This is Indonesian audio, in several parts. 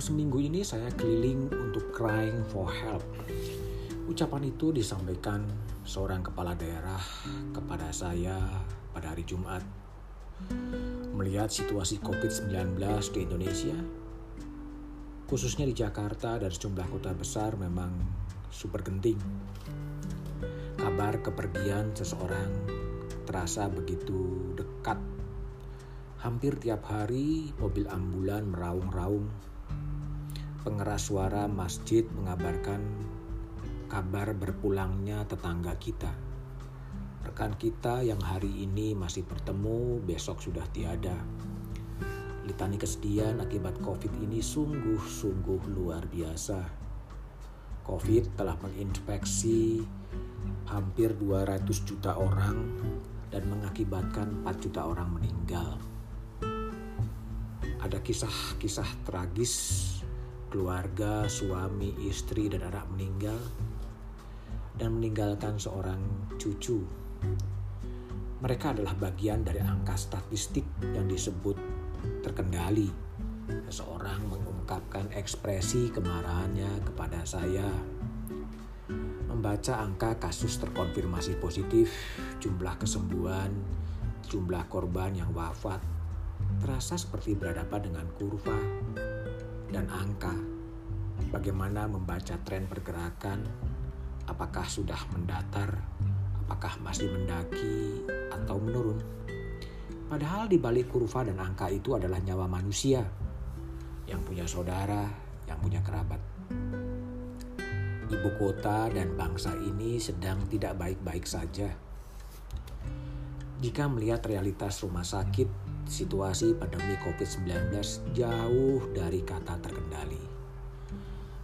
Seminggu ini saya keliling untuk crying for help. Ucapan itu disampaikan seorang kepala daerah kepada saya pada hari Jumat. Melihat situasi COVID-19 di Indonesia, khususnya di Jakarta dan sejumlah kota besar memang super genting. Kabar kepergian seseorang terasa begitu dekat. Hampir tiap hari mobil ambulan meraung-raung pengeras suara masjid mengabarkan kabar berpulangnya tetangga kita. Rekan kita yang hari ini masih bertemu, besok sudah tiada. Litani kesedihan akibat COVID ini sungguh-sungguh luar biasa. COVID telah menginfeksi hampir 200 juta orang dan mengakibatkan 4 juta orang meninggal. Ada kisah-kisah tragis keluarga, suami, istri, dan anak meninggal, dan meninggalkan seorang cucu. Mereka adalah bagian dari angka statistik yang disebut terkendali. Seseorang mengungkapkan ekspresi kemarahannya kepada saya. Membaca angka kasus terkonfirmasi positif, jumlah kesembuhan, jumlah korban yang wafat, terasa seperti berhadapan dengan kurva dan angka. Bagaimana membaca tren pergerakan? Apakah sudah mendatar? Apakah masih mendaki atau menurun? Padahal di balik kurva dan angka itu adalah nyawa manusia yang punya saudara, yang punya kerabat. Ibu kota dan bangsa ini sedang tidak baik-baik saja. Jika melihat realitas rumah sakit situasi pandemi COVID-19 jauh dari kata terkendali.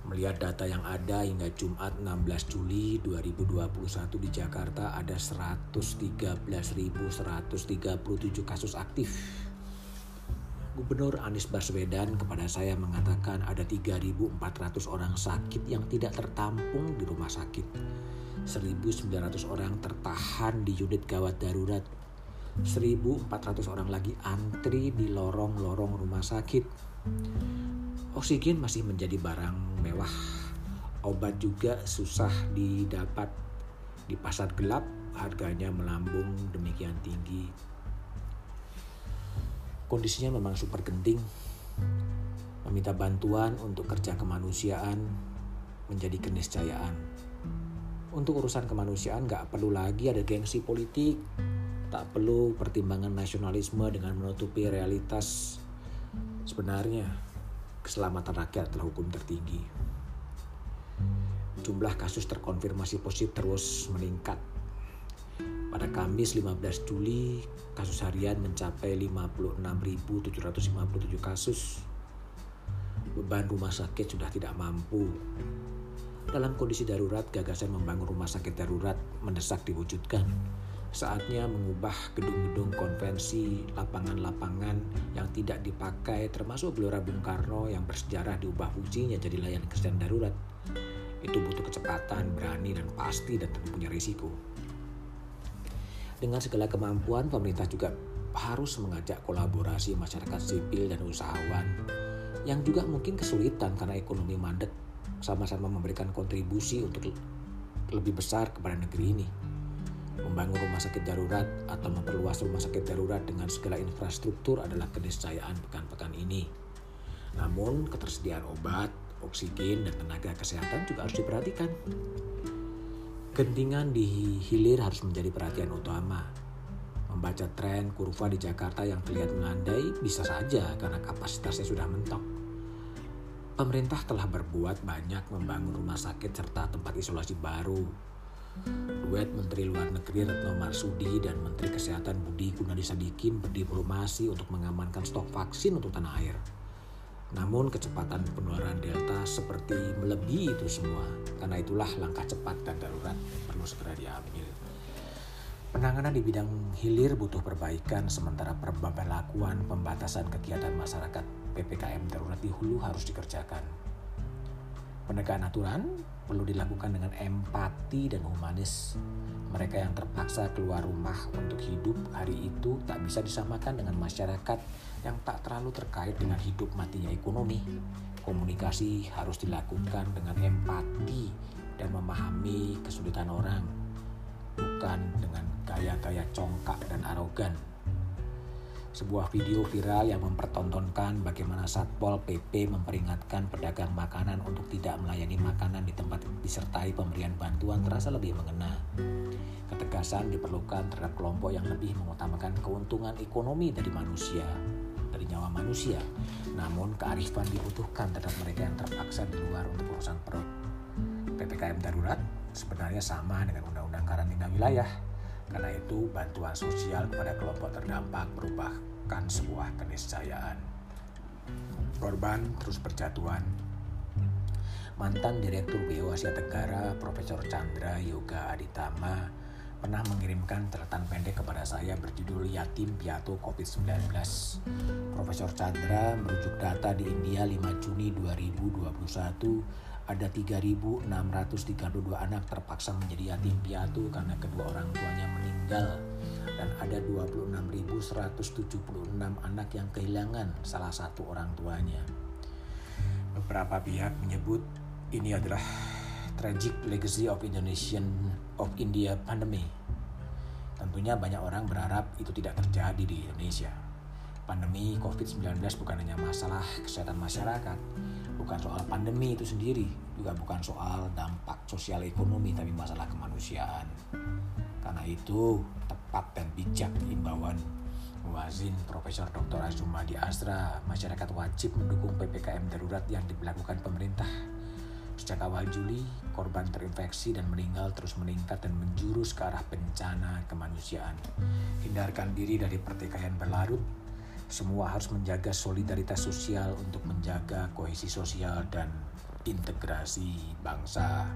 Melihat data yang ada hingga Jumat 16 Juli 2021 di Jakarta ada 113.137 kasus aktif. Gubernur Anies Baswedan kepada saya mengatakan ada 3.400 orang sakit yang tidak tertampung di rumah sakit. 1.900 orang tertahan di unit gawat darurat 1.400 orang lagi antri di lorong-lorong rumah sakit. Oksigen masih menjadi barang mewah. Obat juga susah didapat. Di pasar gelap harganya melambung demikian tinggi. Kondisinya memang super genting. Meminta bantuan untuk kerja kemanusiaan menjadi keniscayaan. Untuk urusan kemanusiaan gak perlu lagi ada gengsi politik, tak perlu pertimbangan nasionalisme dengan menutupi realitas sebenarnya keselamatan rakyat adalah hukum tertinggi. Jumlah kasus terkonfirmasi positif terus meningkat. Pada Kamis 15 Juli, kasus harian mencapai 56.757 kasus. Beban rumah sakit sudah tidak mampu. Dalam kondisi darurat, gagasan membangun rumah sakit darurat mendesak diwujudkan saatnya mengubah gedung-gedung konvensi, lapangan-lapangan yang tidak dipakai termasuk Gelora Bung Karno yang bersejarah diubah fungsinya jadi layanan kesehatan darurat. Itu butuh kecepatan, berani, dan pasti dan tentu punya risiko. Dengan segala kemampuan, pemerintah juga harus mengajak kolaborasi masyarakat sipil dan usahawan yang juga mungkin kesulitan karena ekonomi mandek sama-sama memberikan kontribusi untuk lebih besar kepada negeri ini membangun rumah sakit darurat atau memperluas rumah sakit darurat dengan segala infrastruktur adalah keniscayaan pekan-pekan ini. Namun ketersediaan obat, oksigen, dan tenaga kesehatan juga harus diperhatikan. Gentingan di hilir harus menjadi perhatian utama. Membaca tren kurva di Jakarta yang terlihat melandai bisa saja karena kapasitasnya sudah mentok. Pemerintah telah berbuat banyak membangun rumah sakit serta tempat isolasi baru Duet Menteri Luar Negeri Retno Marsudi dan Menteri Kesehatan Budi Gunadisadikin berdiplomasi untuk mengamankan stok vaksin untuk tanah air. Namun kecepatan penularan Delta seperti melebihi itu semua. Karena itulah langkah cepat dan darurat perlu segera diambil. Penanganan di bidang hilir butuh perbaikan sementara perbalakuan pembatasan kegiatan masyarakat PPKM darurat di hulu harus dikerjakan. Penegakan aturan perlu dilakukan dengan empati dan humanis. Mereka yang terpaksa keluar rumah untuk hidup hari itu tak bisa disamakan dengan masyarakat yang tak terlalu terkait dengan hidup matinya ekonomi. Komunikasi harus dilakukan dengan empati dan memahami kesulitan orang, bukan dengan gaya-gaya congkak dan arogan. Sebuah video viral yang mempertontonkan bagaimana Satpol PP memperingatkan pedagang makanan untuk tidak melayani makanan di tempat disertai pemberian bantuan terasa lebih mengena. Ketegasan diperlukan terhadap kelompok yang lebih mengutamakan keuntungan ekonomi dari manusia dari nyawa manusia. Namun kearifan dibutuhkan terhadap mereka yang terpaksa di luar untuk urusan perut. PPKM darurat sebenarnya sama dengan undang-undang karantina wilayah. Karena itu bantuan sosial kepada kelompok terdampak merupakan sebuah keniscayaan. Korban terus berjatuhan. Mantan Direktur BO Asia Tenggara Profesor Chandra Yoga Aditama pernah mengirimkan catatan pendek kepada saya berjudul Yatim Piatu COVID-19. Profesor Chandra merujuk data di India 5 Juni 2021 ada 3.632 anak terpaksa menjadi yatim piatu karena kedua orang tuanya meninggal dan ada 26.176 anak yang kehilangan salah satu orang tuanya. Beberapa pihak menyebut ini adalah tragic legacy of Indonesian of India pandemi. Tentunya banyak orang berharap itu tidak terjadi di Indonesia. Pandemi COVID-19 bukan hanya masalah kesehatan masyarakat, bukan soal pandemi itu sendiri, juga bukan soal dampak sosial ekonomi, tapi masalah kemanusiaan. Karena itu, tepat dan bijak imbauan Muazin Profesor Dr. Azumadi Asra, masyarakat wajib mendukung PPKM darurat yang dilakukan pemerintah Sejak awal Juli, korban terinfeksi dan meninggal terus meningkat dan menjurus ke arah bencana kemanusiaan. Hindarkan diri dari pertikaian berlarut. Semua harus menjaga solidaritas sosial untuk menjaga kohesi sosial dan integrasi bangsa.